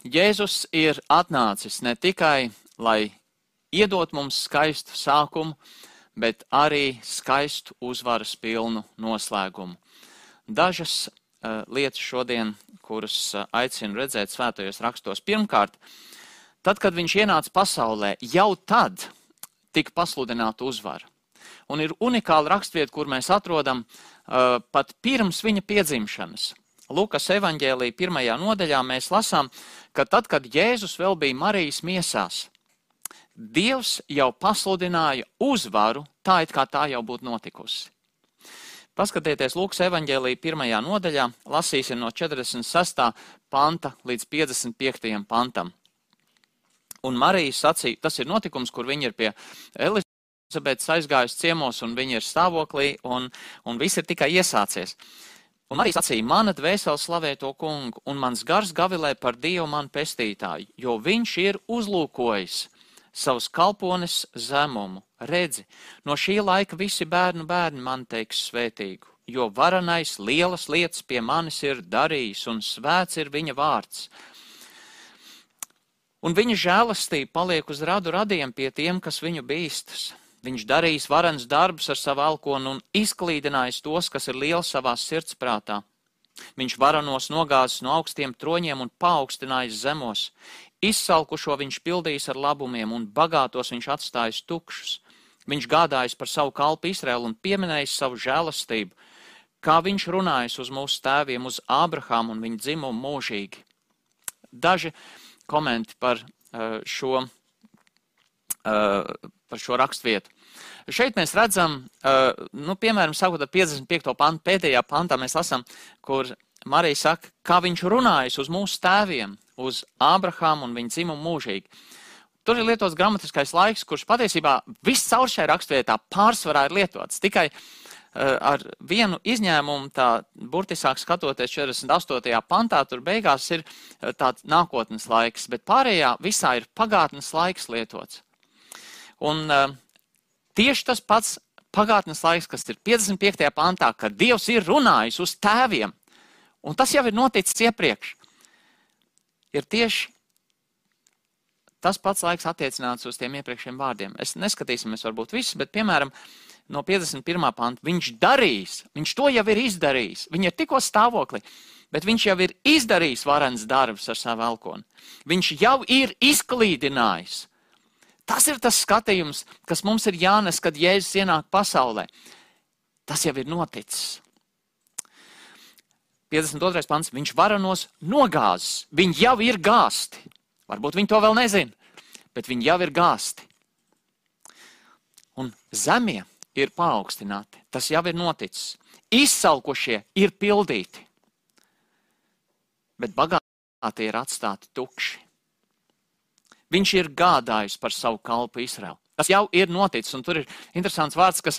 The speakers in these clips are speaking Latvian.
Jēzus ir atnācis ne tikai, lai iedot mums skaistu sākumu, bet arī skaistu uzvaras pilnu noslēgumu. Dažas uh, lietas šodien, kuras uh, aicinu redzēt svētajos rakstos. Pirmkārt, tad, kad viņš ienāca pasaulē, jau tad tika pasludināta uzvara. Un ir unikāla rakstvieta, kur mēs atrodam uh, pat pirms viņa piedzimšanas. Lukas evanģēlī pirmajā nodaļā mēs lasām, ka tad, kad Jēzus vēl bija Marijas miesās, Dievs jau pasludināja uzvaru, tā it kā tā jau būtu notikusi. Paskatieties, Lūkas evanģēlī pirmajā nodaļā, lasīsim no 46. panta līdz 55. pantam. Un Marija sacīja, tas ir notikums, kur viņi ir pie Elizabetes aizgājusi ciemos, un viņi ir stāvoklī, un, un viss ir tikai iesācies. Un Marija sacīja, mana dvēsele slavē to kungu, un mans gars gavilē par Dievu man pestītāju, jo viņš ir uzlūkojis savus kalpones zemumu. Redzi, no šī laika visi bērnu bērni man teiks svētīgu, jo varanais lielas lietas pie manis ir darījis, un svēts ir viņa vārds. Un viņa žēlastība paliek uz radu radiem pie tiem, kas viņu bīstas. Viņš darījis varens darbus ar savu alkonu un izklīdinājis tos, kas ir lieli savā sirdsprātā. Viņš varanos nogāzis no augstiem troņiem un paaugstinājis zemos. Izsalkušo viņš pildījis ar labumiem un bagātos viņš atstājis tukšus. Viņš gādājis par savu kalpu Izraelu un pieminējis savu žēlastību, kā viņš runājis uz mūsu tēviem, uz Ābrahāmu un viņa dzimumu mūžīgi. Daži komenti par uh, šo Uh, par šo raksturvietu. Šeit mēs redzam, nu, piemēram, sākot ar 55. pantu, pēdējā pantā mēs lasām, kur Marija saka, kā viņš runājas uz mūsu tēviem, uz Ābrahāmu un viņa dzimumu mūžīgi. Tur ir lietots gramatiskais laiks, kurš patiesībā viss caur šai rakstvietā pārsvarā ir lietots. Tikai ar vienu izņēmumu, tā burtiskāk skatoties 48. pantā, tur beigās ir tāds nākotnes laiks, bet pārējā visā ir pagātnes laiks lietots. Un uh, tieši tas pats pagātnes laiks, kas ir 55. pantā, kad Dievs ir runājis uz tēviem, un tas jau ir noticis iepriekš, ir tieši tas pats laiks attiecināts uz tiem iepriekšējiem vārdiem. Es neskatīsimies varbūt visus, bet piemēram no 51. panta viņš darīs, viņš to jau ir izdarījis, viņa ir tikko stāvokli. Bet viņš jau ir izdarījis varens darbus ar savu elkonu. Viņš jau ir izklīdinājis Tas ir tas skatījums, kas mums ir jānes, kad Jēzus ienāk pasaulē. Tas jau ir noticis. 52. pants. Viņš varanos nogāzis. Viņi jau ir gāsti. Varbūt viņi to vēl nezina, bet viņi jau ir gāsti. Un zemie ir paaugstināti. Tas jau ir noticis. Izsalkušie ir pildīti, bet bagāti ir atstāti tukši. Viņš ir gādājis par savu kalpu Izraelu. Tas jau ir noticis, un tur ir interesants vārds, kas,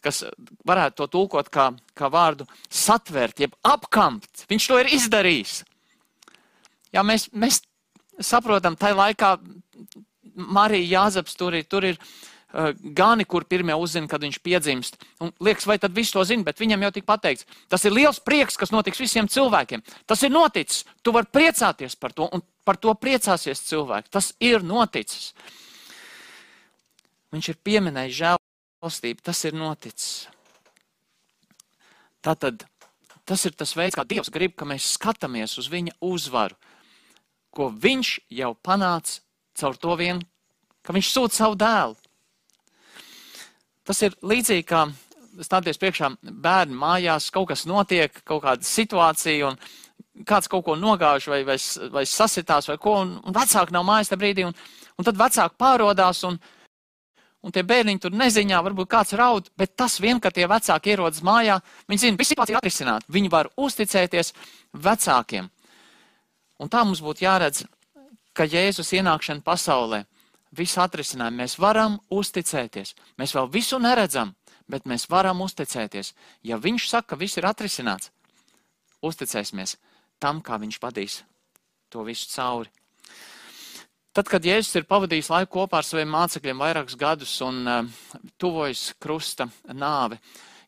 kas varētu to tulkot kā, kā vārdu satvert, jeb apkampt. Viņš to ir izdarījis. Jā, mēs, mēs saprotam, tajā laikā Marija Jāzeps tur ir, tur ir gani, kur pirmie uzzina, kad viņš piedzimst. Un liekas, vai tad viss to zina, bet viņam jau tik pateikts. Tas ir liels prieks, kas notiks visiem cilvēkiem. Tas ir noticis. Tu vari priecāties par to, un par to priecāsies cilvēki. Tas ir noticis. Viņš ir pieminējis žēlastību, tas ir noticis. Tātad tas ir tas veids, kā Dievs grib, ka mēs skatāmies uz viņa uzvaru, ko viņš jau panāca caur to vien, ka viņš sūta savu dēlu. Tas ir līdzīgi kā stāties priekšā bērnu mājās, kaut kas notiek, kaut kāda situācija, un kāds kaut ko nogāž vai, vai, vai sasitās vai ko, un, un vecāki nav mājās tajā brīdī, un, un tad vecāki pārodās, un, un tie bērniņi tur neziņā, varbūt kāds raud, bet tas vien, ka tie vecāki ierodas mājā, viņi zina, visi situācija atrisināt, viņi var uzticēties vecākiem. Un tā mums būtu jāredz, ka Jēzus ienākšana pasaulē visu atrisinājumu mēs varam uzticēties. Mēs vēl visu neredzam, bet mēs varam uzticēties. Ja viņš saka, ka viss ir atrisināts, uzticēsimies tam, kā viņš vadīs to visu cauri. Tad, kad Jēzus ir pavadījis laiku kopā ar saviem mācekļiem vairākus gadus un uh, tuvojas krusta nāve,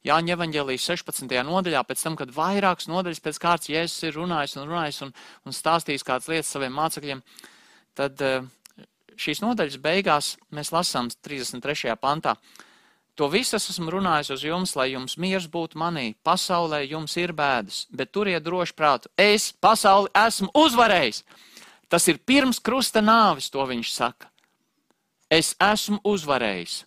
Jāņa evaņģēlijas 16. nodaļā, pēc tam, kad vairākas nodaļas pēc kārtas Jēzus ir runājis un runājis un, un stāstījis kādas lietas saviem mācekļiem, tad uh, šīs nodaļas beigās mēs lasām 33. pantā. To visu esmu runājis uz jums, lai jums miers būtu manī. Pasaulē jums ir bēdas, bet turiet droši prātu. Es pasauli esmu uzvarējis. Tas ir pirms krusta nāvis, to viņš saka. Es esmu uzvarējis.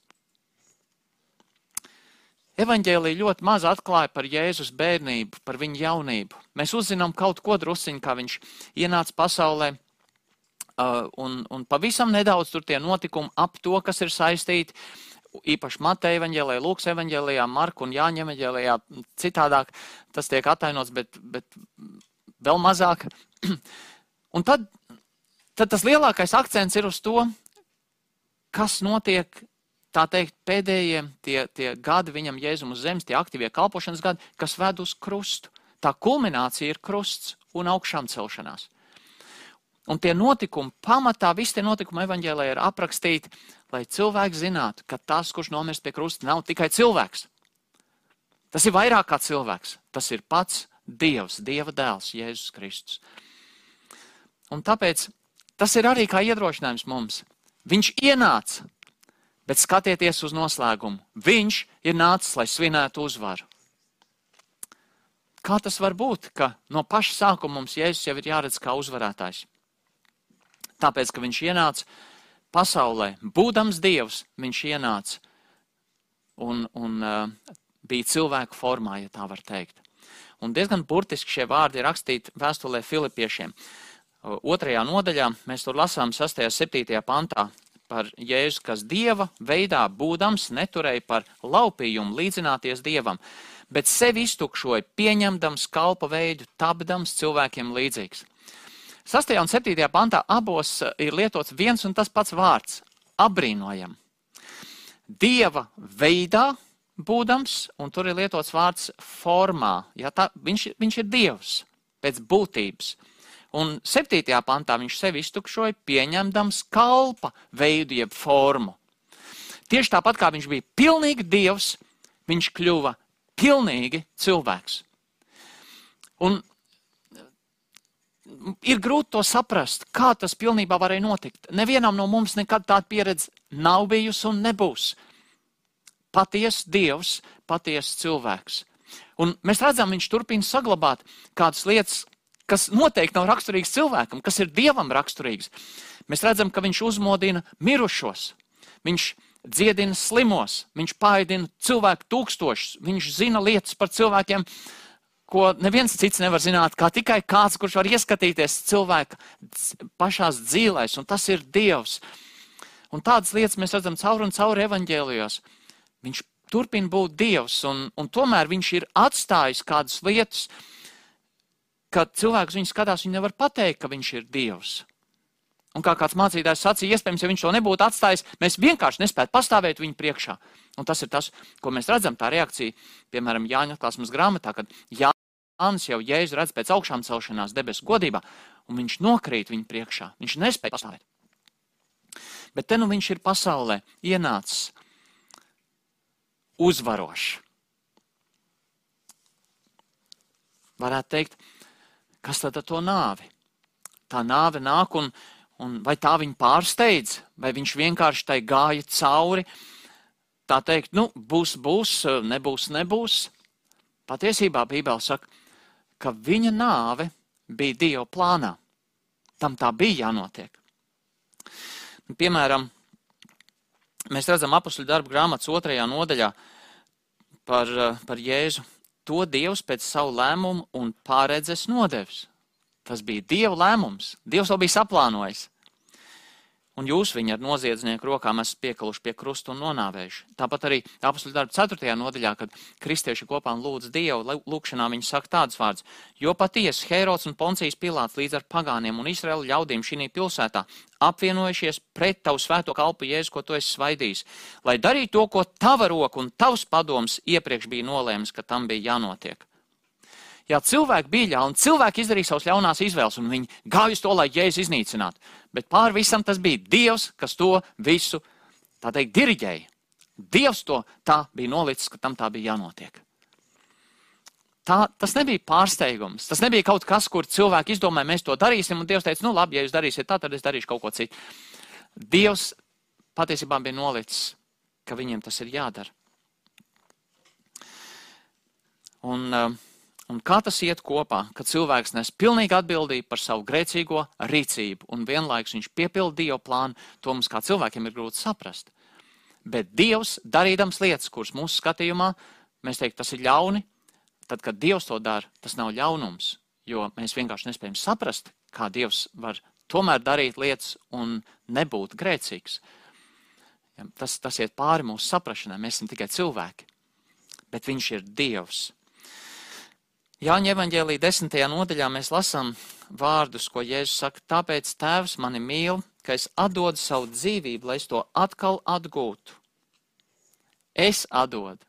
Evanģēlija ļoti maz atklāja par Jēzus bērnību, par viņa jaunību. Mēs uzzinām kaut ko drusciņu, kā viņš ienāca pasaulē, un, un pavisam nedaudz tur tie notikumi ap to, kas ir saistīti īpaši Mateja evaņģēlijā, Lūks evaņģēlijā, Marku un Jāņa evaņģēlijā, citādāk tas tiek atainots, bet, bet vēl mazāk. Un tad, tad tas lielākais akcents ir uz to, kas notiek, tā teikt, pēdējie tie, tie gadi viņam Jēzum uz zemes, tie aktīvie kalpošanas gadi, kas ved uz krustu. Tā kulminācija ir krusts un augšām celšanās. Un tie notikumi, pamatā visi tie notikumi evaņģēlē ir aprakstīti, lai cilvēks zinātu, ka tas, kurš nomirst pie krusta, nav tikai cilvēks. Tas ir vairāk kā cilvēks. Tas ir pats Dievs, Dieva dēls, Jēzus Kristus. Un tāpēc tas ir arī kā iedrošinājums mums. Viņš ienāca, bet skatieties uz noslēgumu. Viņš ir nācis, lai svinētu uzvaru. Kā tas var būt, ka no paša sākuma mums Jēzus jau ir jāredz kā uzvarētājs? Tāpēc, ka viņš ienāca pasaulē, būdams Dievs, viņš ienāca un, un uh, bija cilvēku formā, ja tā var teikt. Un diezgan burtiski šie vārdi ir rakstīti vēstulē Filipiešiem. Otrajā nodaļā mēs tur lasām 6. un 7. pantā par Jēzu, kas Dieva veidā būdams neturēja par laupījumu līdzināties Dievam, bet sevi iztukšoja, pieņemdams kalpa veidu, tapdams cilvēkiem līdzīgs. 6. un 7. pantā abos eh, ir lietots viens un tas pats vārds - apbrīnojam. Dieva veidā būdams, un tur ir lietots vārds formā. Ja, tā, viņš, viņš ir Dievs pēc būtības. Un 7. pantā viņš sevi iztukšoja, pieņemdams kalpa veidu, jeb formu. Tieši tāpat kā viņš bija pilnīgi Dievs, viņš kļuva pilnīgi cilvēks. Un ir grūti to saprast, kā tas pilnībā varēja notikt. Nevienam no mums nekad tāda pieredze nav bijusi un nebūs. Patiesa Dievs, patiesa cilvēks. Un mēs redzam, viņš turpina saglabāt kādas lietas, kas noteikti nav raksturīgas cilvēkam, kas ir Dievam raksturīgas. Mēs redzam, ka viņš uzmodina mirušos, viņš dziedina slimos, viņš paēdina cilvēku tūkstošus, viņš zina lietas par cilvēkiem, uh, ko neviens cits nevar zināt, kā tikai kāds, kurš var ieskatīties cilvēka pašās dzīvēs, un tas ir Dievs. Un tādas lietas mēs redzam caur un caur evaņģēlijos. Viņš turpina būt Dievs, un, un tomēr viņš ir atstājis kādas lietas, kad cilvēks viņu skatās, viņi nevar pateikt, ka viņš ir Dievs. Un kā kāds mācītājs sacīja, iespējams, ja viņš to nebūtu atstājis, mēs vienkārši nespētu pastāvēt viņu priekšā. Un tas ir tas, ko mēs redzam, tā reakcija, piemēram, Jāņa atklāsmes grāmatā, kad Jā, Jānis jau jēzu redz pēc augšām celšanās debesu godībā, un viņš nokrīt viņu priekšā. Viņš nespēja pastāvēt. Bet te nu viņš ir pasaulē ienācis uzvarošs. Varētu teikt, kas tad ar to nāvi? Tā nāve nāk un, un vai tā viņu pārsteidz, vai viņš vienkārši tai gāja cauri. Tā teikt, nu, būs, būs, nebūs, nebūs. Patiesībā Bībele saka, ka viņa nāve bija Dieva plānā. Tam tā bija jānotiek. Piemēram, mēs redzam apakšļu darbu grāmatas otrajā nodaļā par, par Jēzu. To Dievs pēc savu lēmumu un pārredzes nodevis. Tas bija Dieva lēmums. Dievs to bija saplānojis un jūs viņu ar noziedznieku rokām esat piekaluši pie krusta un nonāvējuši. Tāpat arī apakšu darba 4. nodaļā, kad kristieši kopā lūdz Dievu, lūkšanā viņi saka tādus vārdus, jo patiesi Heirods un Poncijas Pilāts līdz ar pagāniem un Izraēlu ļaudīm šī pilsētā apvienojušies pret tavu svēto kalpu Jēzu, ko tu esi svaidījis, lai darītu to, ko tava roka un tavs padoms iepriekš bija nolēmis, ka tam bija jānotiek. Jā, cilvēki bija ļauni, cilvēki izdarīja savas ļaunās izvēles, un viņi gāja uz to, lai jēzus iznīcinātu. Bet pār visam tas bija Dievs, kas to visu, tā teikt, diriģēja. Dievs to tā bija nolicis, ka tam tā bija jānotiek. tā, tas nebija pārsteigums. Tas nebija kaut kas, kur cilvēki izdomāja, mēs to darīsim, un Dievs teica, nu labi, ja jūs darīsiet tā, tad es darīšu kaut ko citu. Dievs patiesībā bija nolicis, ka viņiem tas ir jādara. Un, uh, un kā tas iet kopā, kad cilvēks nes pilnīgi atbildību par savu grēcīgo rīcību, un vienlaikus viņš piepilda Dieva plānu, to mums kā cilvēkiem ir grūti saprast. Bet Dievs, darīdams lietas, kuras mūsu skatījumā mēs teiktu, tas ir ļauni, tad, kad Dievs to dara, tas nav ļaunums, jo mēs vienkārši nespējam saprast, kā Dievs var tomēr darīt lietas un nebūt grēcīgs. Tas, tas iet pāri mūsu saprašanai, mēs esam tikai cilvēki, bet Viņš ir Dievs. Jāņa evanģēlī desmitajā nodaļā mēs lasām vārdus, ko Jēzus saka, tāpēc tēvs mani mīl, ka es atdodu savu dzīvību, lai es to atkal atgūtu. Es atdodu,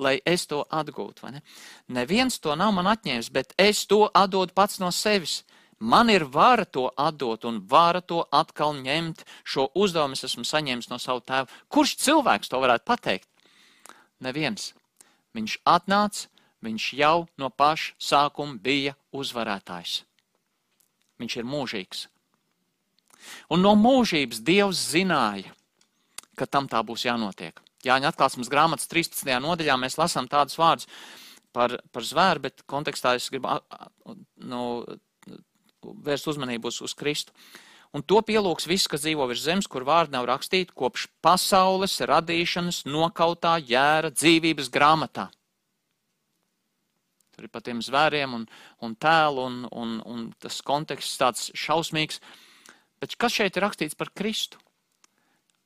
lai es to atgūtu, vai ne? Neviens to nav man atņēmis, bet es to atdodu pats no sevis. Man ir vara to atdot un vara to atkal ņemt. Šo uzdevumu es esmu saņēmis no savu tēvu. Kurš cilvēks to varētu pateikt? Neviens. Viņš atnāca, viņš jau no paša sākuma bija uzvarētājs. Viņš ir mūžīgs. Un no mūžības Dievs zināja, ka tam tā būs jānotiek. Jāņa atklāsmes grāmatas 13. nodaļā mēs lasām tādus vārdus par, par zvēru, bet kontekstā es gribu nu, vērst uzmanību uz, uz Kristu. Un to pielūgs viss, kas dzīvo virs zemes, kur vārdi nav rakstīti kopš pasaules radīšanas nokautā jēra dzīvības grāmatā. Tur ir par tiem zvēriem un, un tēlu, un, un, un tas konteksts tāds šausmīgs. Bet kas šeit ir rakstīts par Kristu?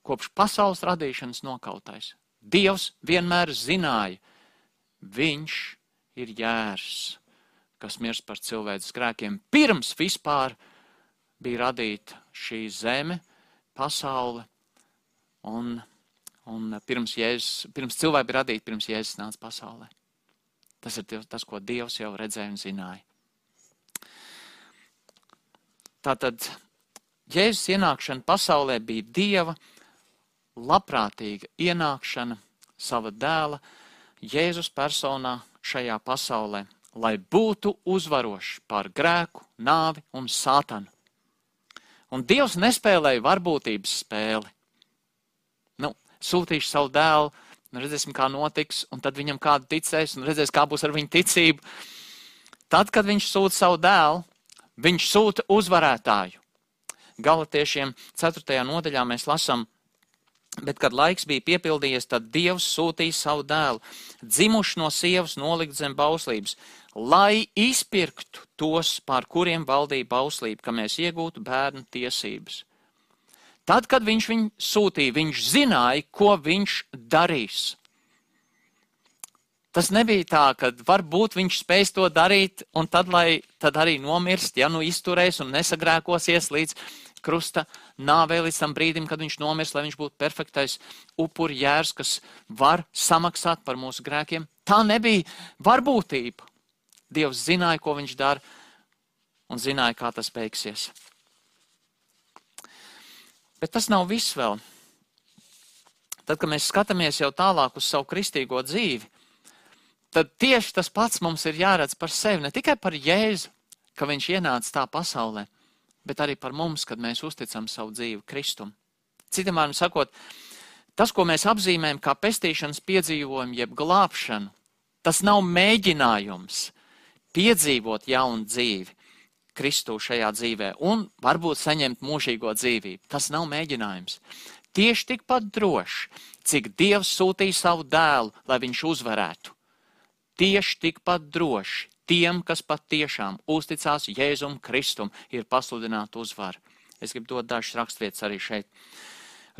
Kopš pasaules radīšanas nokautais. Dievs vienmēr zināja, viņš ir jērs, kas mirst par cilvēces grēkiem. Pirms vispār bija radīta šī zeme, pasaule, un, un pirms, Jēzus, pirms cilvēki bija radīti, pirms Jēzus nāca pasaulē. Tas ir tas, ko Dievs jau redzēja un zināja. Tātad Jēzus ienākšana pasaulē bija Dieva labprātīga ienākšana sava dēla Jēzus personā šajā pasaulē, lai būtu uzvarošs pār grēku, nāvi un sātanu. Un Dievs nespēlēja varbūtības spēli. Nu, sūtīšu savu dēlu, un redzēsim, kā notiks, un tad viņam kāda ticēs, un redzēs, kā būs ar viņu ticību. Tad, kad viņš sūta savu dēlu, viņš sūta uzvarētāju. Galatiešiem 4. nodaļā mēs lasām, bet, kad laiks bija piepildījies, tad Dievs sūtīja savu dēlu, dzimušu no sievas nolikt zem bauslības, lai izpirktu tos, pār kuriem valdīja bauslība, ka mēs iegūtu bērnu tiesības. Tad, kad viņš viņu sūtīja, viņš zināja, ko viņš darīs. Tas nebija tā, ka varbūt viņš spēs to darīt, un tad, lai, tad arī nomirst, ja nu izturēs un nesagrēkosies līdz krusta nāvē, līdz tam brīdim, kad viņš nomirst, lai viņš būtu perfektais upuri jērs, kas var samaksāt par mūsu grēkiem. Tā nebija varbūtība. Dievs zināja, ko viņš dara, un zināja, kā tas beigsies. Bet tas nav viss vēl. Tad, kad mēs skatāmies jau tālāk uz savu kristīgo dzīvi, tad tieši tas pats mums ir jāredz par sevi. Ne tikai par Jēzu, ka viņš ienāca tā pasaulē, bet arī par mums, kad mēs uzticam savu dzīvi Kristum. Citiem vārdiem sakot, tas, ko mēs apzīmējam kā pestīšanas piedzīvojumu, jeb glābšanu, tas nav mēģinājums piedzīvot jaunu dzīvi. Kristu šajā dzīvē un varbūt saņemt mūžīgo dzīvību. Tas nav mēģinājums. Tieši tikpat droši, cik Dievs sūtīja savu dēlu, lai viņš uzvarētu. Tieši tikpat droši tiem, kas patiešām uzticās Jēzum Kristum, ir pasludināta uzvara. Es gribu dot dažas raksturvietas arī šeit.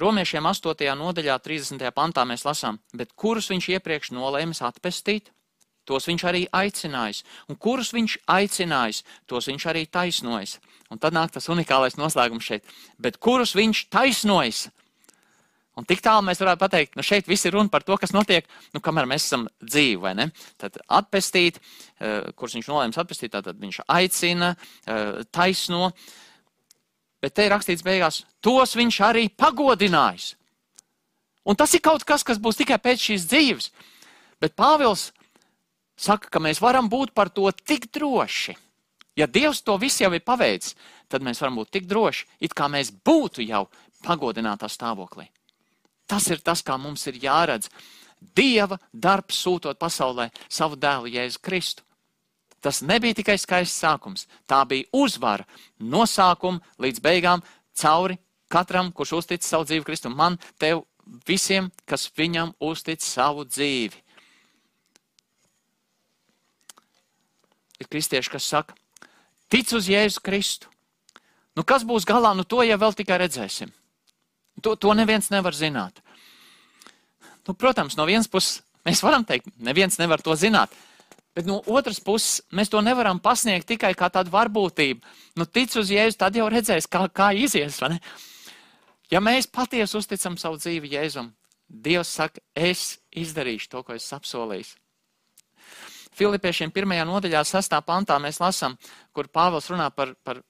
Romiešiem 8. nodaļā, 30. pantā mēs lasām, bet kurus viņš iepriekš nolēmis atpestīt, tos viņš arī aicinājis. Un kurus viņš aicinājis, tos viņš arī taisnojis. Un tad nāk tas unikālais noslēgums šeit. Bet kurus viņš taisnojis? Un tik tālu mēs varētu pateikt, nu šeit viss ir runa par to, kas notiek, nu kamēr mēs esam dzīvi, vai ne? Tad atpestīt, uh, kurus viņš nolēms atpestīt, tad viņš aicina, uh, taisno. Bet te ir rakstīts beigās, tos viņš arī pagodinājis. Un tas ir kaut kas, kas būs tikai pēc šīs dzīves. Bet Pāvils saka, ka mēs varam būt par to tik droši. Ja Dievs to visu jau ir paveicis, tad mēs varam būt tik droši, it kā mēs būtu jau pagodinātā stāvoklī. Tas ir tas, kā mums ir jāredz. Dieva darbs sūtot pasaulē savu dēlu Jēzu Kristu. Tas nebija tikai skaists sākums, tā bija uzvara no sākuma līdz beigām cauri katram, kurš uztic savu dzīvi Kristum. Man, tev, visiem, kas viņam uztic savu dzīvi. Ir kristieši, kas saka, tic uz Jēzu Kristu. Nu, kas būs galā, nu to jau vēl tikai redzēsim. To, to neviens nevar zināt. Nu, protams, no vienas puses mēs varam teikt, neviens nevar to zināt. Bet no otras puses, mēs to nevaram pasniegt tikai kā tādu varbūtību. Nu, tic uz Jēzu, tad jau redzēs, kā, kā izies. Ja mēs patiesi uzticam savu dzīvi Jēzum, Dievs saka, es izdarīšu to, ko es apsolīju. Filipiešiem pirmajā nodaļā, sastā pantā mēs lasām, kur Pāvils runā par, par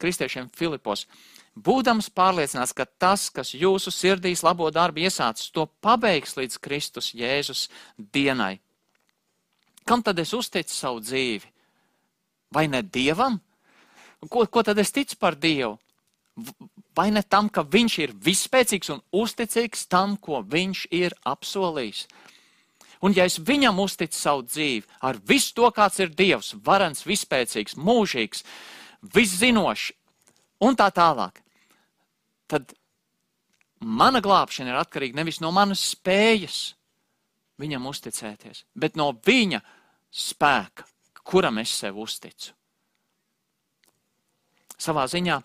kristiešiem Filipos. Būdams pārliecināts, ka tas, kas jūsu sirdīs labo darbu iesācis, to pabeigs līdz Kristus Jēzus dienai. Kam tad es uzticu savu dzīvi? Vai ne Dievam? Ko, ko tad es ticu par Dievu? Vai ne tam, ka Viņš ir vispēcīgs un uzticīgs tam, ko Viņš ir apsolījis? Un ja es viņam uzticu savu dzīvi ar visu to, kāds ir Dievs, varans, vispēcīgs, mūžīgs, viszinošs un tā tālāk, tad mana glābšana ir atkarīga nevis no manas spējas viņam uzticēties, bet no viņa spēka, kuram es sev uzticu. Savā ziņā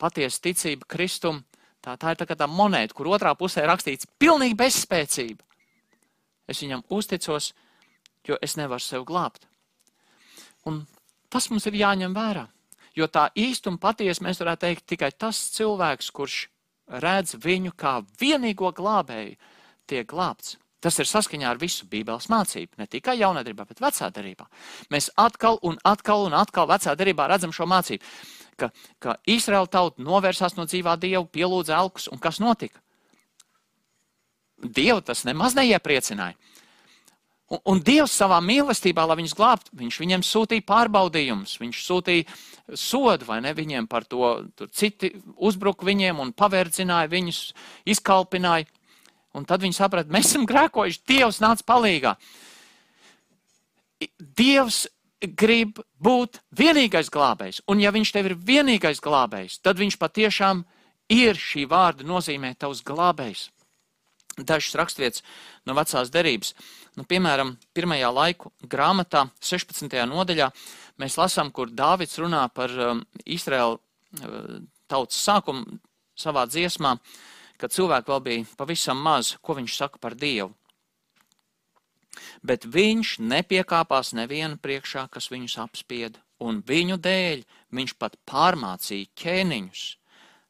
patiesa ticība Kristum, tā, tā ir tā kā tā monēta, kur otrā pusē rakstīts pilnīgi bezspēcība. Es viņam uzticos, jo es nevaru sev glābt. Un tas mums ir jāņem vērā. Jo tā īsti un patiesi mēs varētu teikt tikai tas cilvēks, kurš redz viņu kā vienīgo glābēju, tiek glābts. Tas ir saskaņā ar visu Bībeles mācību, ne tikai jaunā darbā, bet vecā darbā. Mēs atkal un atkal un atkal vecā darbā redzam šo mācību, ka, ka Izraēla tauta novērsās no dzīvā dieva, pielūdza elkus, un kas notika? Dievu tas nemaz neiepriecināja. Un, un Dievs savā mīlestībā, lai viņus glābtu, viņš viņiem sūtīja pārbaudījumus, viņš sūtīja sodu vai ne viņiem par to. Tur citi uzbruka viņiem un pavērdzināja viņus, izkalpināja. Un tad viņi saprata, mēs esam grēkojuši, Dievs nāca palīgā. Dievs grib būt vienīgais glābējs, un ja viņš tev ir vienīgais glābējs, tad viņš patiešām ir šī vārda nozīmē tavs glābējs dažas raksturvietas no vecās derības. Nu, piemēram, pirmajā laiku grāmatā, 16. nodaļā, mēs lasām, kur Dāvids runā par um, Izraēlu uh, tautas sākumu savā dziesmā, kad cilvēki vēl bija pavisam maz, ko viņš saka par Dievu. Bet viņš nepiekāpās nevienu priekšā, kas viņus apspieda, un viņu dēļ viņš pat pārmācīja ķēniņus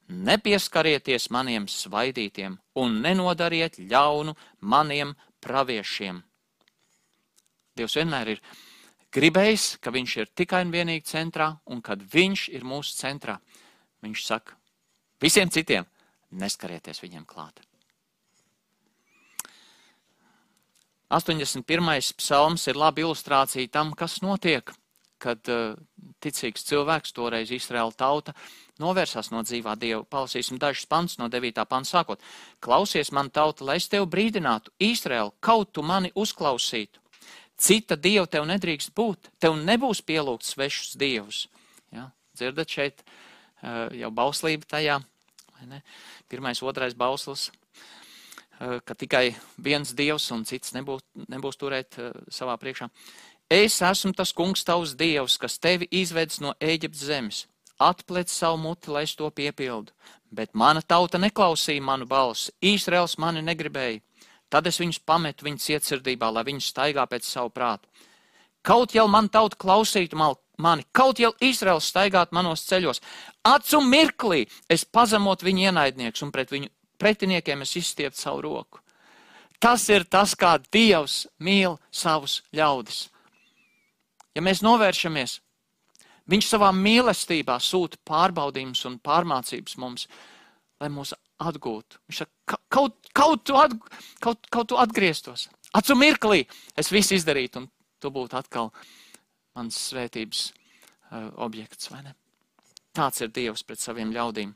nepieskarieties maniem svaidītiem un nenodariet ļaunu maniem praviešiem. Dievs vienmēr ir gribējis, ka viņš ir tikai un vienīgi centrā, un kad viņš ir mūsu centrā, viņš saka visiem citiem, neskarieties viņiem klāt. 81. psalms ir laba ilustrācija tam, kas notiek, kad uh, ticīgs cilvēks, toreiz Izraēla tauta, novērsās no dzīvā Dieva. Palasīsim dažus pants no 9. panta sākot. Klausies man tauta, lai es tevi brīdinātu, Izraēl, kaut tu mani uzklausītu. Cita dieva tev nedrīkst būt, tev nebūs pielūgts svešus dievus. Ja? Dzirdat šeit uh, jau bauslība tajā? Pirmais, otrais bauslis, uh, ka tikai viens dievs un cits nebūs, nebūs turēt uh, savā priekšā. Es esmu tas kungs tavs dievs, kas tevi izvedis no Ēģiptes zemes atplec savu muti, lai es to piepildu. Bet mana tauta neklausīja manu balsi, Īsraels mani negribēja. Tad es viņus pametu viņas cietsirdībā, lai viņi staigā pēc savu prātu. Kaut jau man tauta klausītu mani, kaut jau Izraels staigātu manos ceļos, acu mirklī es pazemot viņu ienaidnieks un pret viņu pretiniekiem es izstieptu savu roku. Tas ir tas, kā Dievs mīl savus ļaudis. Ja mēs novēršamies, Viņš savā mīlestībā sūta pārbaudījumus un pārmācības mums, lai mūs atgūtu. Viņš saka, kaut, kaut, tu, atg kaut, kaut tu atgrieztos. Acu mirklī es visu izdarītu, un tu būtu atkal mans svētības uh, objekts? Tāds ir Dievs pret saviem ļaudīm.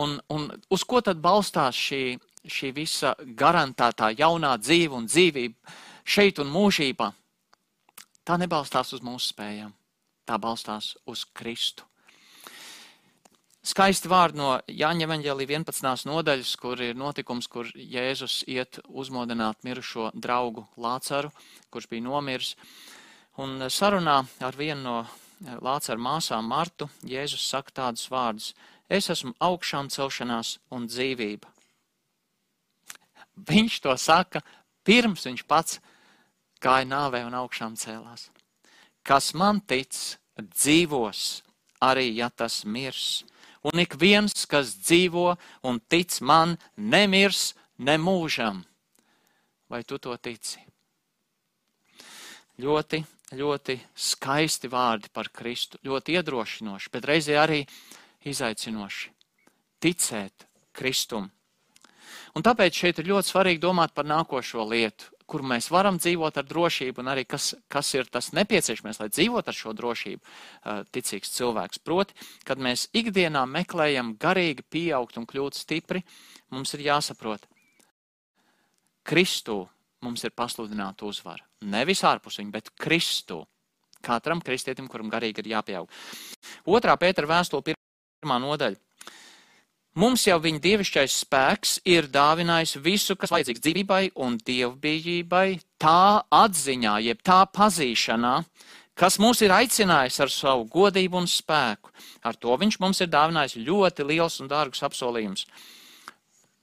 Un, un uz ko tad balstās šī, šī visa garantētā jaunā dzīve un dzīvība šeit un mūžībā? Tā nebalstās uz mūsu spējām, tā balstās uz Kristu. Skaisti vārdi no Jāņa Evanģēlī 11. nodaļas, kur ir notikums, kur Jēzus iet uzmodināt mirušo draugu Lācaru, kurš bija nomiris. Un sarunā ar vienu no Lācara māsām Martu Jēzus saka tādus vārdus: Es esmu augšām celšanās un dzīvība. Viņš to saka pirms viņš pats gāja nāvē un augšām cēlās. Kas man tic, dzīvos, arī ja tas mirs un ik viens, kas dzīvo un tic man, nemirs nemūžam. Vai tu to tici? Ļoti, ļoti skaisti vārdi par Kristu, ļoti iedrošinoši, bet reizē arī izaicinoši. Ticēt Kristum. Un tāpēc šeit ir ļoti svarīgi domāt par nākošo lietu kur mēs varam dzīvot ar drošību, un arī kas, kas ir tas nepieciešamais, lai dzīvot ar šo drošību, ticīgs cilvēks. Proti, kad mēs ikdienā meklējam garīgi pieaugt un kļūt stipri, mums ir jāsaprot, Kristū mums ir pasludināta uzvara. Nevis ārpus viņa, bet Kristū. Katram kristietim, kuram garīgi ir jāpieaug. Otrā Pētera vēstule, pirmā nodaļa. Mums jau viņa dievišķais spēks ir dāvinājis visu, kas vajadzīgs dzīvībai un dievbijībai, tā atziņā, jeb tā pazīšanā, kas mūs ir aicinājis ar savu godību un spēku. Ar to viņš mums ir dāvinājis ļoti liels un dārgs apsolījums.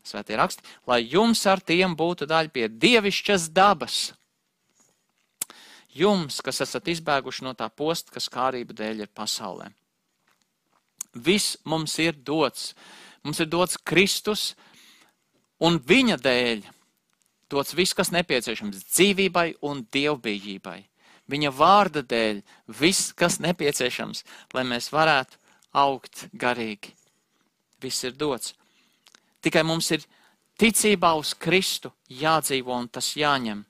Svētie raksti, lai jums ar tiem būtu daļa pie dievišķas dabas. Jums, kas esat izbēguši no tā posta, kas kārība dēļ ir pasaulē. Viss mums ir dots Mums ir dots Kristus, un viņa dēļ dots viss, kas nepieciešams dzīvībai un dievbijībai. Viņa vārda dēļ viss, kas nepieciešams, lai mēs varētu augt garīgi. Viss ir dots. Tikai mums ir ticībā uz Kristu jādzīvo un tas jāņem.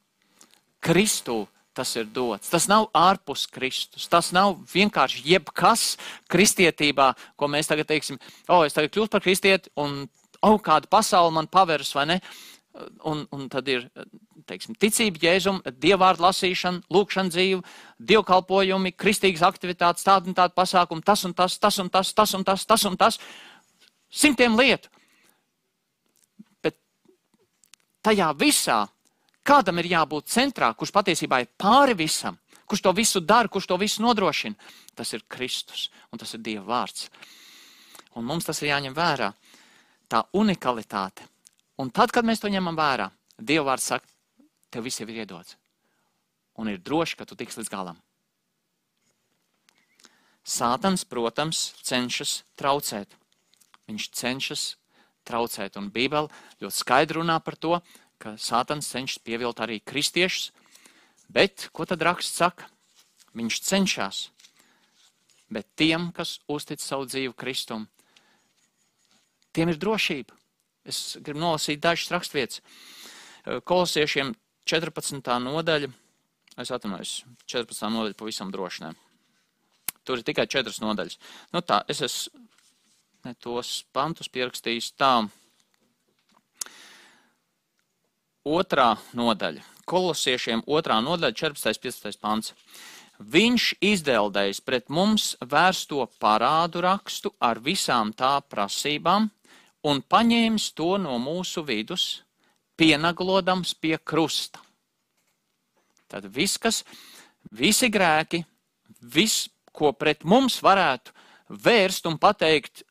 Kristu tas ir dots. Tas nav ārpus Kristus. Tas nav vienkārši jebkas kristietībā, ko mēs tagad teiksim, o, oh, es tagad kļūstu par kristieti un, o, oh, kāda pasaule man paveras vai ne. Un, un tad ir, teiksim, ticība, jēzuma, dievvvārdu lasīšana, lūkšana dzīve, dievkalpojumi, kristīgas aktivitātes, tāda un tāda pasākuma, tas un tas, tas un tas, tas un tas, tas un tas. Simtiem lietu. Bet tajā visā Kādam ir jābūt centrā, kurš patiesībā ir pāri visam, kurš to visu dara, kurš to visu nodrošina? Tas ir Kristus un tas ir Dieva vārds. Un mums tas ir jāņem vērā. Tā unikalitāte. Un tad, kad mēs to ņemam vērā, Dieva vārds saka, tev viss ir iedots. Un ir droši, ka tu tiks līdz galam. Sātans, protams, cenšas traucēt. Viņš cenšas traucēt, un Bībele ļoti skaidri runā par to, ka Sātans cenšas pievilt arī kristiešus, bet ko tad raksts saka? Viņš cenšas, bet tiem, kas uztic savu dzīvi Kristum, tiem ir drošība. Es gribu nolasīt dažas rakstvietas. Kolosiešiem 14. nodaļa, es atvainojos, 14. nodaļa pavisam droši ne. Tur ir tikai četras nodaļas. Nu tā, es esmu tos pantus pierakstījis tā otrā nodaļa. Kolosiešiem otrā nodaļa, 14. 15. pants. Viņš izdeldējis pret mums vērsto parādu rakstu ar visām tā prasībām un paņēmis to no mūsu vidus, pienaglodams pie krusta. Tad viss, kas, visi grēki, viss, ko pret mums varētu vērst un pateikt,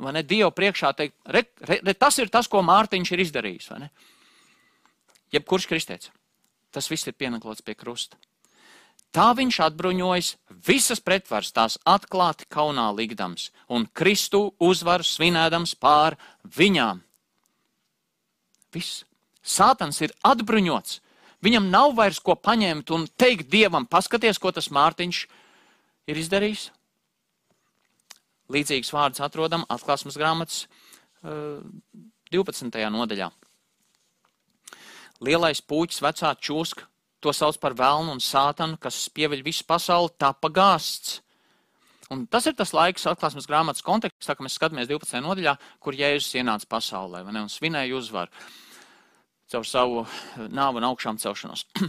vai ne, Dievu priekšā teikt, re, re, re, tas ir tas, ko Mārtiņš ir izdarījis, vai ne? Jebkurš kristietis. Tas viss ir pienaklots pie krusta. Tā viņš atbruņojas visas pretvaras, tās atklāti kaunā likdams un Kristu uzvaru svinēdams pār viņām. Viss. Sātans ir atbruņots. Viņam nav vairs ko paņemt un teikt Dievam, paskaties, ko tas Mārtiņš ir izdarījis. Līdzīgs vārds atrodam atklāsmes grāmatas uh, 12. nodaļā lielais puķis, vecā čūska, to sauc par velnu un sātanu, kas pieviļ visu pasauli, tapa gāsts. Un tas ir tas laiks, atklāsmes grāmatas kontekstā, kad mēs skatāmies 12. nodaļā, kur Jēzus ienāca pasaulē ne, un svinēja uzvaru caur savu nāvu un augšām celšanos.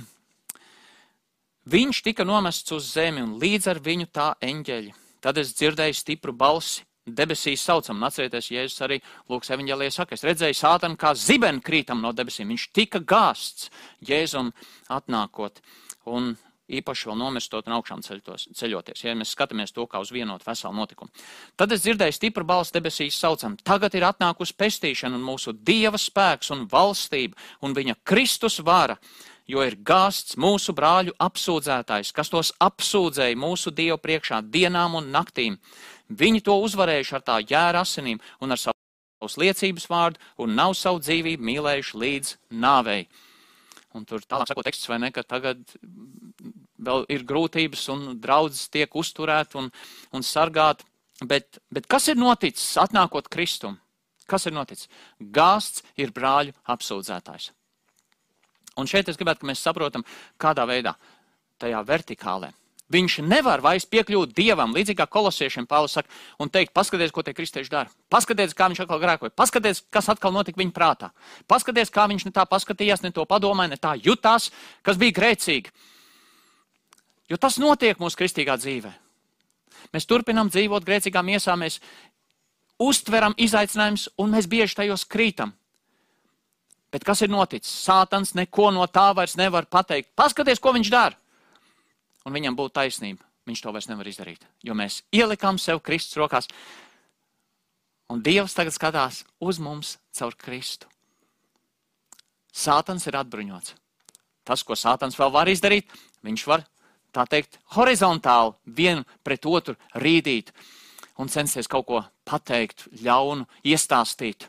Viņš tika nomests uz zemi un līdz ar viņu tā eņģeļi. Tad es dzirdēju stipru balsi, debesīs saucam, atcerieties, Jēzus arī Lūks evaņģēlīja saka, es redzēju sātanu kā zibeni krītam no debesīm. Viņš tika gāsts Jēzum atnākot. Un īpaši vēl nomirstot un augšām ceļtos, ceļoties, ja mēs skatāmies to kā uz vienotu veselu notikumu. Tad es dzirdēju stipru balstu debesīs saucam, tagad ir atnākusi pestīšana un mūsu Dieva spēks un valstība un viņa Kristus vara, jo ir gāsts mūsu brāļu apsūdzētājs, kas tos apsūdzēja mūsu Dievu priekšā dienām un naktīm. Viņi to uzvarējuši ar tā jēra asinīm un ar savus liecības vārdu un nav savu dzīvību mīlējuši līdz nāvei. Un tur tālāk sakot teksts, vai ne, ka tagad vēl ir grūtības un draudzes tiek uzturēt un, un sargāt. Bet, bet kas ir noticis atnākot Kristum? Kas ir noticis? Gāsts ir brāļu apsūdzētājs. Un šeit es gribētu, ka mēs saprotam, kādā veidā tajā vertikālē. Viņš nevar vairs piekļūt dievam, līdzīgi kā kolosiešiem Pāvils saka, un teikt, paskatieties, ko tie kristieši dara. Paskatieties, kā viņš atkal grēkoja. Paskatieties, kas atkal notika viņa prātā. Paskatieties, kā viņš ne tā paskatījās, ne to padomāja, ne tā jutās, kas bija grēcīgi. Jo tas notiek mūsu kristīgā dzīvē. Mēs turpinām dzīvot grēcīgā miesā, mēs uztveram izaicinājumus un mēs bieži tajos krītam. Bet kas ir noticis? Sātans neko no tā vairs nevar pateikt. Paskaties, ko viņš dara un viņam būtu taisnība, viņš to vairs nevar izdarīt. Jo mēs ielikām sev Kristus rokās, un Dievs tagad skatās uz mums caur Kristu. Sātans ir atbruņots. Tas, ko Sātans vēl var izdarīt, viņš var, tā teikt, horizontāli vienu pret otru rīdīt un censties kaut ko pateikt, ļaunu, iestāstīt.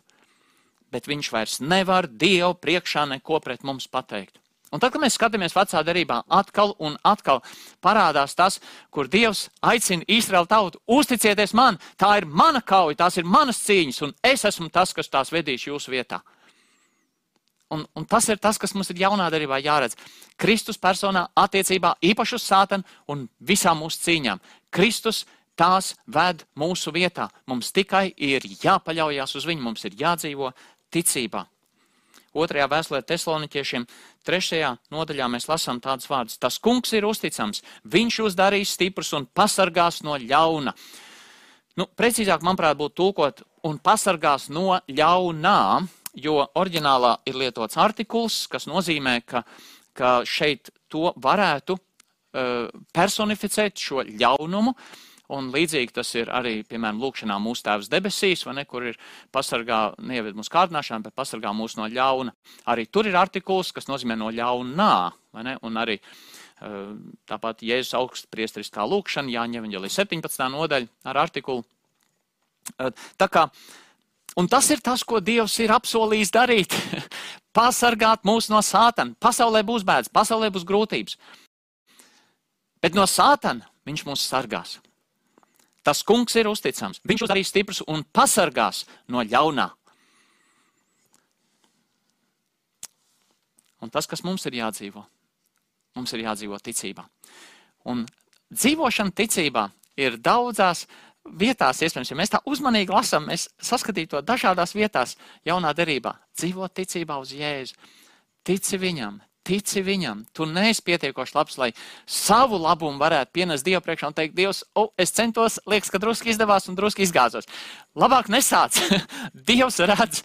Bet viņš vairs nevar Dievu priekšā neko pret mums pateikt. Un tad, kad mēs skatāmies vecā darbā, atkal un atkal parādās tas, kur Dievs aicina Izraēlu tautu, uzticieties man, tā ir mana kauja, tās ir manas cīņas, un es esmu tas, kas tās vedīs jūsu vietā. Un, un tas ir tas, kas mums ir jaunā darbā jāredz. Kristus personā attiecībā īpaši uz sātanu un visām mūsu cīņām. Kristus tās ved mūsu vietā. Mums tikai ir jāpaļaujas uz viņu, mums ir jādzīvo ticībā. Otrajā vēstulē Tesloniķiešiem, trešajā nodaļā mēs lasām tādus vārdus. Tas kungs ir uzticams, viņš jūs darīs stiprus un pasargās no ļauna. Nu, precīzāk, manuprāt, būtu tulkot un pasargās no ļaunā, jo oriģinālā ir lietots artikuls, kas nozīmē, ka, ka šeit to varētu uh, personificēt šo ļaunumu. Uh, Un līdzīgi tas ir arī, piemēram, lūkšanā mūsu tēvs debesīs, ne, kur ir pasargā, neieved mūsu kārdināšanu, bet pasargā mūs no ļauna. Arī tur ir artikuls, kas nozīmē no ļaunā, ne, un arī eh, tāpat Jēzus augstpriestriskā lūkšana, Jāņa Evanģelī 17. nodaļa ar artikulu. Eh, tā kā, un tas ir tas, ko Dievs ir apsolījis darīt. Pasargāt mūs no sātana. Pasaulē būs bēdas, pasaulē būs grūtības. Bet no sātana viņš mūs sargās. Tas kungs ir uzticams. Viņš būs arī stiprs un pasargās no ļaunā. Un tas, kas mums ir jādzīvo, mums ir jādzīvo ticībā. Un dzīvošana ticībā ir daudzās vietās, iespējams, ja mēs tā uzmanīgi lasām, mēs saskatītu to dažādās vietās, jaunā derībā. Dzīvot ticībā uz Jēzu, tici viņam, Tici viņam, tu neesi pietiekoši labs, lai savu labumu varētu pienest Dievu priekšā un teikt, Dievs, oh, es centos, liekas, ka drusku izdevās un drusku izgāzos. Labāk nesāc. Dievs redz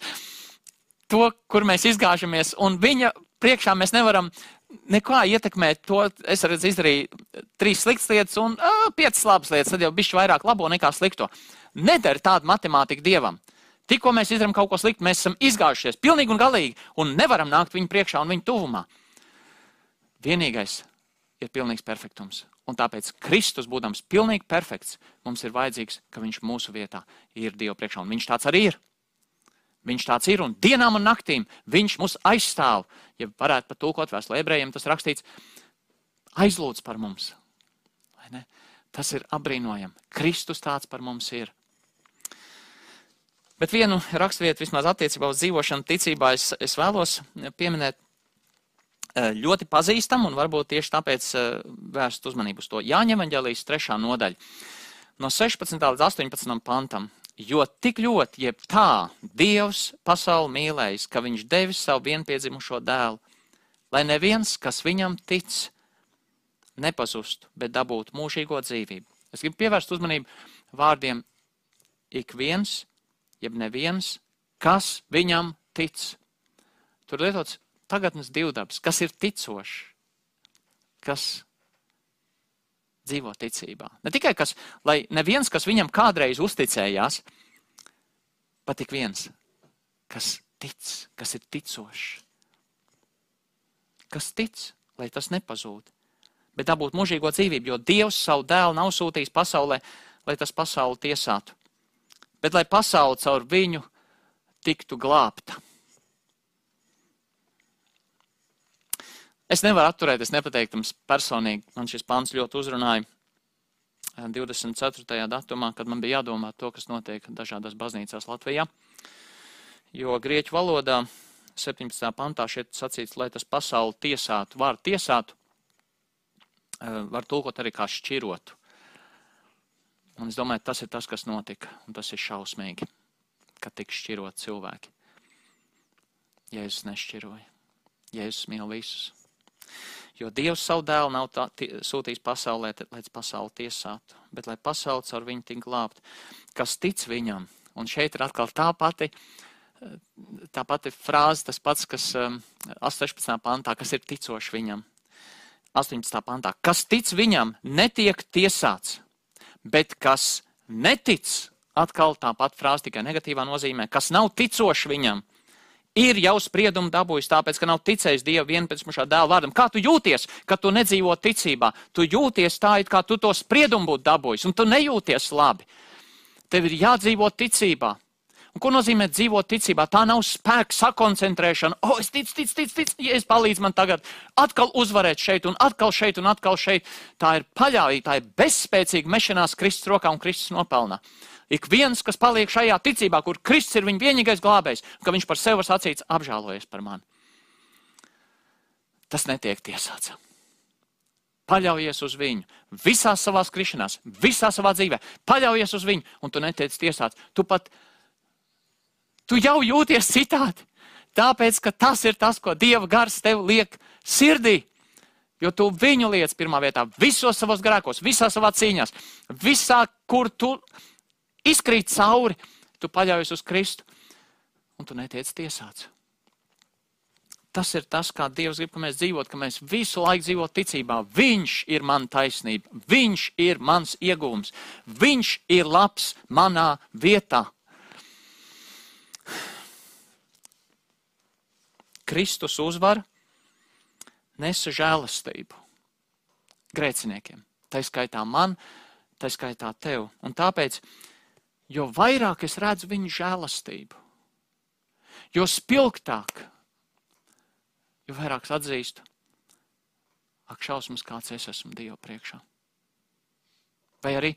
to, kur mēs izgāžamies, un viņa priekšā mēs nevaram neko ietekmēt. To es redzu, izdarīju trīs sliktas lietas un uh, piecas labas lietas, tad jau bišķi vairāk labo nekā slikto. Nedara tādu matemātiku Dievam. Tikko mēs izdarām kaut ko sliktu, mēs esam izgājušies pilnīgi un galīgi un nevaram nākt viņa priekšā un viņa tuvumā. Vienīgais ir pilnīgs perfektums. Un tāpēc Kristus, būdams pilnīgi perfekts, mums ir vajadzīgs, ka viņš mūsu vietā ir Dieva priekšā. Un viņš tāds arī ir. Viņš tāds ir un dienām un naktīm viņš mūs aizstāv. Ja varētu pat tulkot vēstulē ebrejiem, tas rakstīts, aizlūdz par mums. Tas ir apbrīnojami. Kristus tāds par mums ir. Bet vienu raksturvietu, vismaz attiecībā uz dzīvošanu ticībā, es, es vēlos pieminēt ļoti pazīstama un varbūt tieši tāpēc vērst uzmanību uz to. Jāņem eņģēlijas trešā nodaļa. No 16. līdz 18. pantam. Jo tik ļoti, jeb tā, Dievs pasauli mīlējis, ka viņš devis savu vienpiedzimušo dēlu, lai neviens, kas viņam tic, nepazustu, bet dabūtu mūžīgo dzīvību. Es gribu pievērst uzmanību vārdiem ik viens, jeb neviens, kas viņam tic. Tur lietots tagadnes divdabs, kas ir ticošs, kas dzīvo ticībā. Ne tikai kas, lai neviens, kas viņam kādreiz uzticējās, pat tik viens, kas tic, kas ir ticošs. Kas tic, lai tas nepazūd, bet dabūt mūžīgo dzīvību, jo Dievs savu dēlu nav sūtījis pasaulē, lai tas pasauli tiesātu, bet lai pasauli caur viņu tiktu glābta. Es nevaru atturēties nepateikt jums personīgi. Man šis pants ļoti uzrunāja 24. Eh, datumā, kad man bija jādomā to, kas notiek dažādās baznīcās Latvijā. Jo grieķu valodā 17. pantā šeit sacīts, lai tas pasauli tiesātu, var tiesātu, eh, var tulkot arī kā šķirotu. Un es domāju, tas ir tas, kas notika, un tas ir šausmīgi, ka tik šķirot cilvēki. Jēzus nešķiroja. Jēzus mīl visus. Jo Dievs savu dēlu nav tā, sūtījis pasaulē, lai pasauli tiesātu, bet lai pasauli caur viņu tik glābt, kas tic viņam. Un šeit ir atkal tā pati, tā pati frāze, tas pats, kas 18. Um, pantā, kas ir ticoši viņam. 18. pantā, kas tic viņam, netiek tiesāts, bet kas netic, atkal tā pati frāze tikai negatīvā nozīmē, kas nav ticoši viņam, ir jau spriedumu dabūjis, tāpēc, ka nav ticējis Dieva vienpēcmušā dēla vārdam. Kā tu jūties, kad tu nedzīvo ticībā? Tu jūties tā, it kā tu to spriedumu būtu dabūjis, un tu nejūties labi. Tev ir jādzīvo ticībā. Un ko nozīmē dzīvot ticībā? Tā nav spēka sakoncentrēšana. O, oh, es ticu, ticu, ticu, ticu, ja es palīdzu man tagad atkal uzvarēt šeit, un atkal šeit, un atkal šeit. Tā ir paļāvība, tā ir bezspēcīga mešanās Kristus rokā un Kristus nopelnā. Ik viens, kas paliek šajā ticībā, kur Kristus ir viņa vienīgais glābējs, ka viņš par sevi var sacīt, apžēlojies par mani. Tas netiek tiesāts. Paļaujies uz viņu visās savās krišanās, visā savā dzīvē. Paļaujies uz viņu, un tu netiec tiesāts. Tu pat, tu jau jūties citādi. Tāpēc, ka tas ir tas, ko Dieva gars tev liek sirdī. Jo tu viņu liec pirmā vietā, visos savos grēkos, visā savā cīņā, visā, kur tu izkrīt cauri, tu paļaujies uz Kristu un tu netiec tiesāts. Tas ir tas, kā Dievs grib, ka mēs dzīvotu, ka mēs visu laiku dzīvotu ticībā. Viņš ir mana taisnība, Viņš ir mans iegūms, Viņš ir labs manā vietā. Kristus uzvar nesa žēlastību grēciniekiem. Tā skaitā man, tā skaitā tev. Un tāpēc jo vairāk es redzu viņa žēlastību, jo spilgtāk, jo vairāk es atzīstu, ak, šausmas, kāds es esmu Dieva priekšā. Vai arī,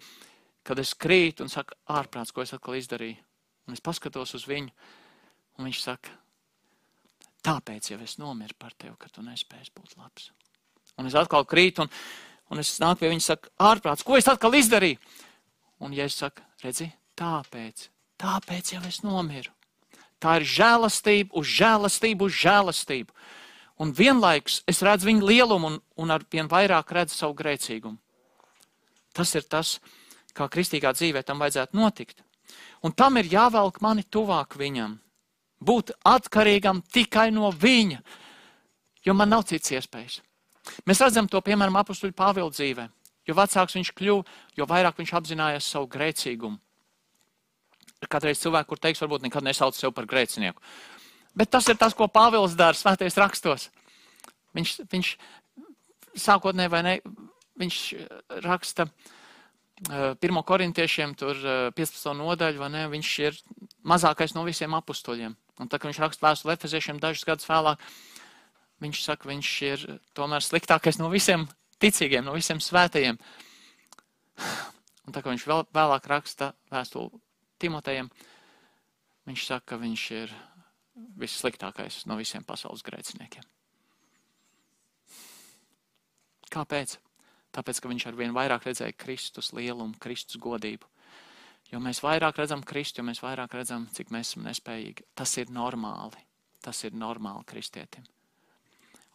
kad es krītu un saku, ārprāts, ko es atkal izdarīju, un es paskatos uz viņu, un viņš saka, tāpēc jau es nomiru par tevi, ka tu nespēji būt labs. Un es atkal krītu, un, un es nāku pie viņa, saku, ārprāts, ko es atkal izdarīju? Un, ja es saku, redzi, tāpēc, tāpēc jau es nomiru. Tā ir žēlastība uz žēlastību uz žēlastību. Un vienlaikus es redzu viņa lielumu un, un ar vien vairāk redzu savu grēcīgumu. Tas ir tas, kā kristīgā dzīvē tam vajadzētu notikt. Un tam ir jāvelk mani tuvāk viņam. Būt atkarīgam tikai no viņa, jo man nav cits iespējas. Mēs redzam to, piemēram, apakstuļu Pāvila dzīvē. Jo vecāks viņš kļuva, jo vairāk viņš apzinājās savu grēcīgumu. Kādreiz cilvēki, kur teiks, varbūt nekad nesauc sevi par grēcinieku. Bet tas ir tas, ko Pāvils dara svētajos rakstos. Viņš, viņš sākotnēji vai ne, viņš raksta uh, pirmo korintiešiem, tur uh, 15. nodaļu, vai ne, viņš ir mazākais no visiem apustuļiem. Un tā, kad viņš raksta vēstuli efeziešiem dažus gadus vēlāk, viņš saka, viņš ir tomēr sliktākais no visiem ticīgiem, no visiem svētajiem. Un tā, kā viņš vēl, vēlāk raksta vēstuli Timotejam, viņš saka, ka viņš ir vissliktākais no visiem pasaules grēciniekiem. Kāpēc? Tāpēc, ka viņš ar vien vairāk redzēja Kristus lielumu, Kristus godību. Jo mēs vairāk redzam Kristu, jo mēs vairāk redzam, cik mēs esam nespējīgi. Tas ir normāli. Tas ir normāli kristietim.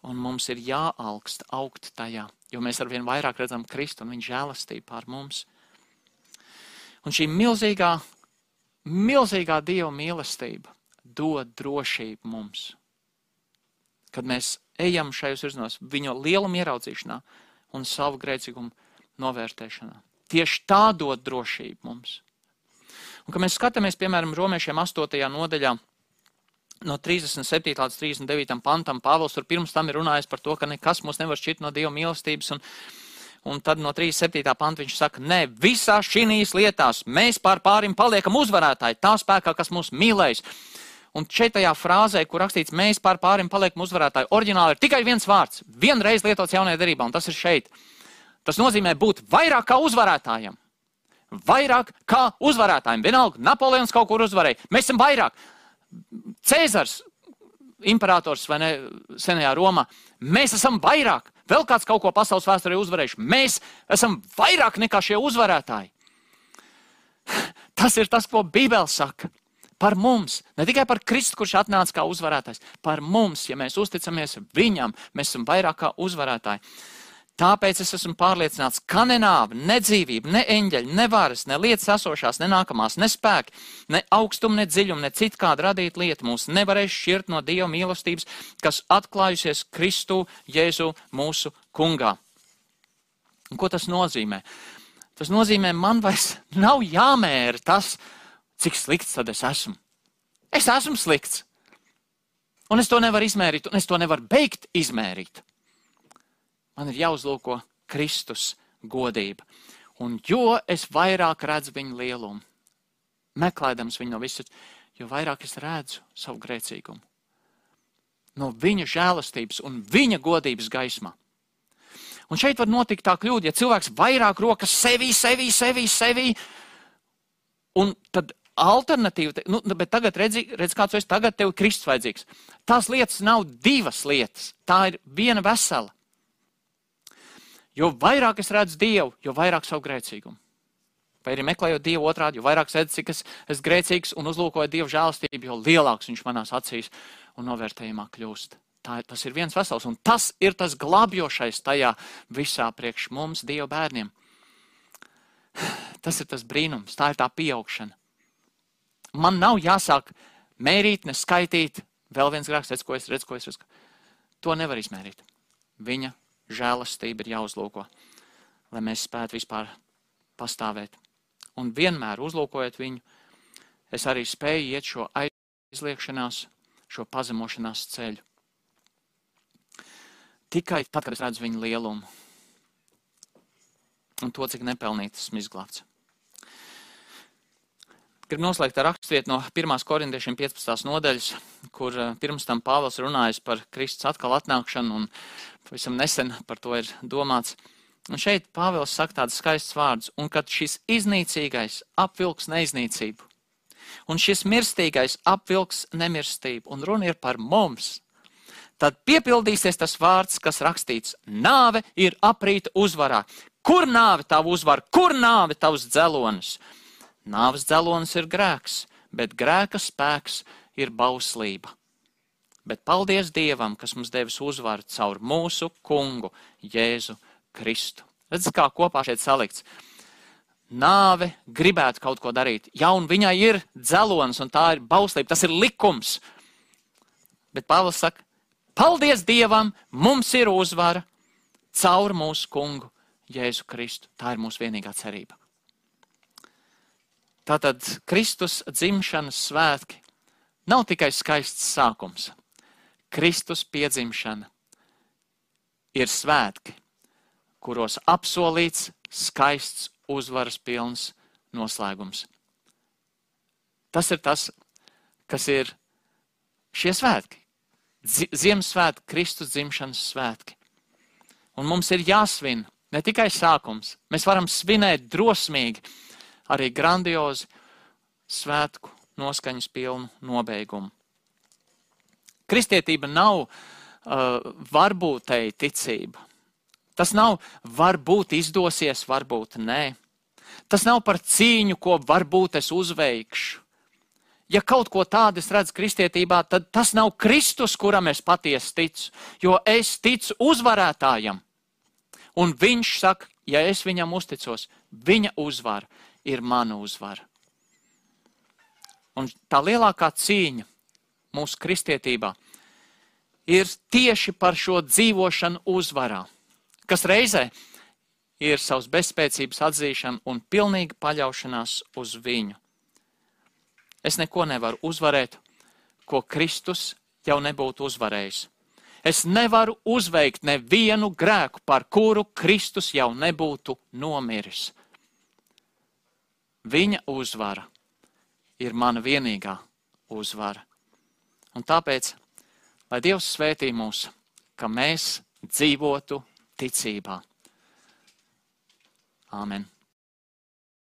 Un mums ir jāaugst, augt tajā, jo mēs ar vien vairāk redzam Kristu un viņa žēlastību pār mums. Un šī milzīgā, milzīgā Dieva mīlestība dod drošību mums. Kad mēs ejam šajos virzienos, viņa lieluma ieraudzīšanā un savu grēcīgumu novērtēšanā. Tieši tā dod drošību mums. Un, kad mēs skatāmies, piemēram, romiešiem 8. nodaļā, no 37. līdz 39. pantam, Pāvils tur pirms tam ir runājis par to, ka nekas mūs nevar šķirt no Dieva mīlestības. Un, un tad no 37. panta viņš saka, nē, visā šīs lietās mēs pār pārim paliekam uzvarētāji, tā spēkā, kas mūs mīlēs. Un šeit tajā frāzē, kur rakstīts, mēs pār pārim paliekam uzvarētāji, oriģināli ir tikai viens vārds, vienreiz lietots jaunajā derībā, un tas ir šeit. Tas nozīmē būt vairāk kā uzvarētājiem vairāk kā uzvarētājiem. Vienalga, Napoleons kaut kur uzvarēja. Mēs esam vairāk. Cēzars, imperators vai ne, senajā Romā, mēs esam vairāk. Vēl kāds kaut ko pasaules vēsturē uzvarējuši. Mēs esam vairāk nekā šie uzvarētāji. Tas ir tas, ko Bībele saka. Par mums, ne tikai par Kristu, kurš atnāca kā uzvarētājs, par mums, ja mēs uzticamies viņam, mēs esam vairāk kā uzvarētāji. Tāpēc es esmu pārliecināts, ka ne nāve, ne dzīvība, ne eņģeļi, ne varas, ne lietas esošās, ne nākamās, ne spēki, ne augstuma, ne dziļuma, ne cita kāda radīta lieta mūs nevarēs šķirt no Dieva mīlestības, kas atklājusies Kristu Jēzu mūsu kungā. Un ko tas nozīmē? Tas nozīmē, man vairs nav jāmēra tas, cik slikts tad es esmu. Es esmu slikts. Un es to nevaru izmērīt, un es to nevaru beigt izmērīt man ir jāuzlūko Kristus godība. Un jo es vairāk redzu viņa lielumu, meklējams viņu no visas, jo vairāk es redzu savu grēcīgumu. No viņa žēlastības un viņa godības gaismā. Un šeit var notikt tā kļūda, ja cilvēks vairāk rokas sevī, sevī, sevī, sevī, un tad alternatīva, nu, bet tagad redzi, redz, kāds esi, tagad tev ir Kristus vajadzīgs. Tās lietas nav divas lietas, tā ir viena vesela. Jo vairāk es redzu Dievu, jo vairāk savu grēcīgumu. Vai arī meklējot Dievu otrādi, jo vairāk redzu, cik es esmu grēcīgs un uzlūkoju Dievu žēlastību, jo lielāks viņš manās acīs un novērtējumā kļūst. Tā, tas ir viens vesels, un tas ir tas glābjošais tajā visā priekš mums, Dieva bērniem. Tas ir tas brīnums, tā ir tā pieaugšana. Man nav jāsāk mērīt, neskaitīt, vēl viens redz, ko es redzu, ko es redzu. To nevar izmērīt. Viņa žēlastība ir jāuzlūko, lai mēs spētu vispār pastāvēt. Un vienmēr uzlūkojot viņu, es arī spēju iet šo aizliekšanās, šo pazemošanās ceļu. Tikai tad, kad es redzu viņa lielumu un to, cik nepelnīts esmu izglābts. Gribu noslēgt ar raksturvietu no 1. korintiešiem 15. nodaļas, kur eh, pirms tam Pāvils runājas par Kristus atkal atnākšanu, un pavisam nesen par to ir domāts. Un šeit Pāvils saka tādus skaistus vārdus, un kad šis iznīcīgais apvilks neiznīcību, un šis mirstīgais apvilks nemirstību, un runa ir par mums, tad piepildīsies tas vārds, kas rakstīts: Nāve ir aprīta uzvarā. Kur nāve tavu uzvar, kur nāve tavs dzelonis? Nāves dzelonis ir grēks, bet grēka spēks ir bauslība. Bet paldies Dievam, kas mums devis uzvaru caur mūsu kungu Jēzu Kristu. Redzat, kā kopā šeit salikts. Nāve gribētu kaut ko darīt. Jā, un viņai ir dzelonis, un tā ir bauslība, tas ir likums. Bet Pāvils saka, paldies Dievam, mums ir uzvara caur mūsu kungu Jēzu Kristu. Tā ir mūsu vienīgā cerība. Tātad Kristus dzimšanas svētki nav tikai skaists sākums. Kristus piedzimšana ir svētki, kuros apsolīts skaists, uzvaras pilns noslēgums. Tas ir tas, kas ir šie svētki. Ziemassvētki, Kristus dzimšanas svētki. Un mums ir jāsvin ne tikai sākums, mēs varam svinēt drosmīgi arī grandiozi svētku noskaņas pilnu nobeigumu. Kristietība nav uh, varbūtēji ticība. Tas nav varbūt izdosies, varbūt nē. Tas nav par cīņu, ko varbūt es uzveikšu. Ja kaut ko tādu es redzu kristietībā, tad tas nav Kristus, kuram es patiesi ticu, jo es ticu uzvarētājam. Un viņš saka, ja es viņam uzticos, viņa uzvara ir mana uzvara. Un tā lielākā cīņa mūsu kristietībā ir tieši par šo dzīvošanu uzvarā, kas reizē ir savas bezspēcības atzīšana un pilnīga paļaušanās uz viņu. Es neko nevaru uzvarēt, ko Kristus jau nebūtu uzvarējis. Es nevaru uzveikt nevienu grēku, par kuru Kristus jau nebūtu nomiris. Viņa uzvara ir mana vienīgā uzvara. Un tāpēc, lai Dievs svētī mūs, ka mēs dzīvotu ticībā. Āmen.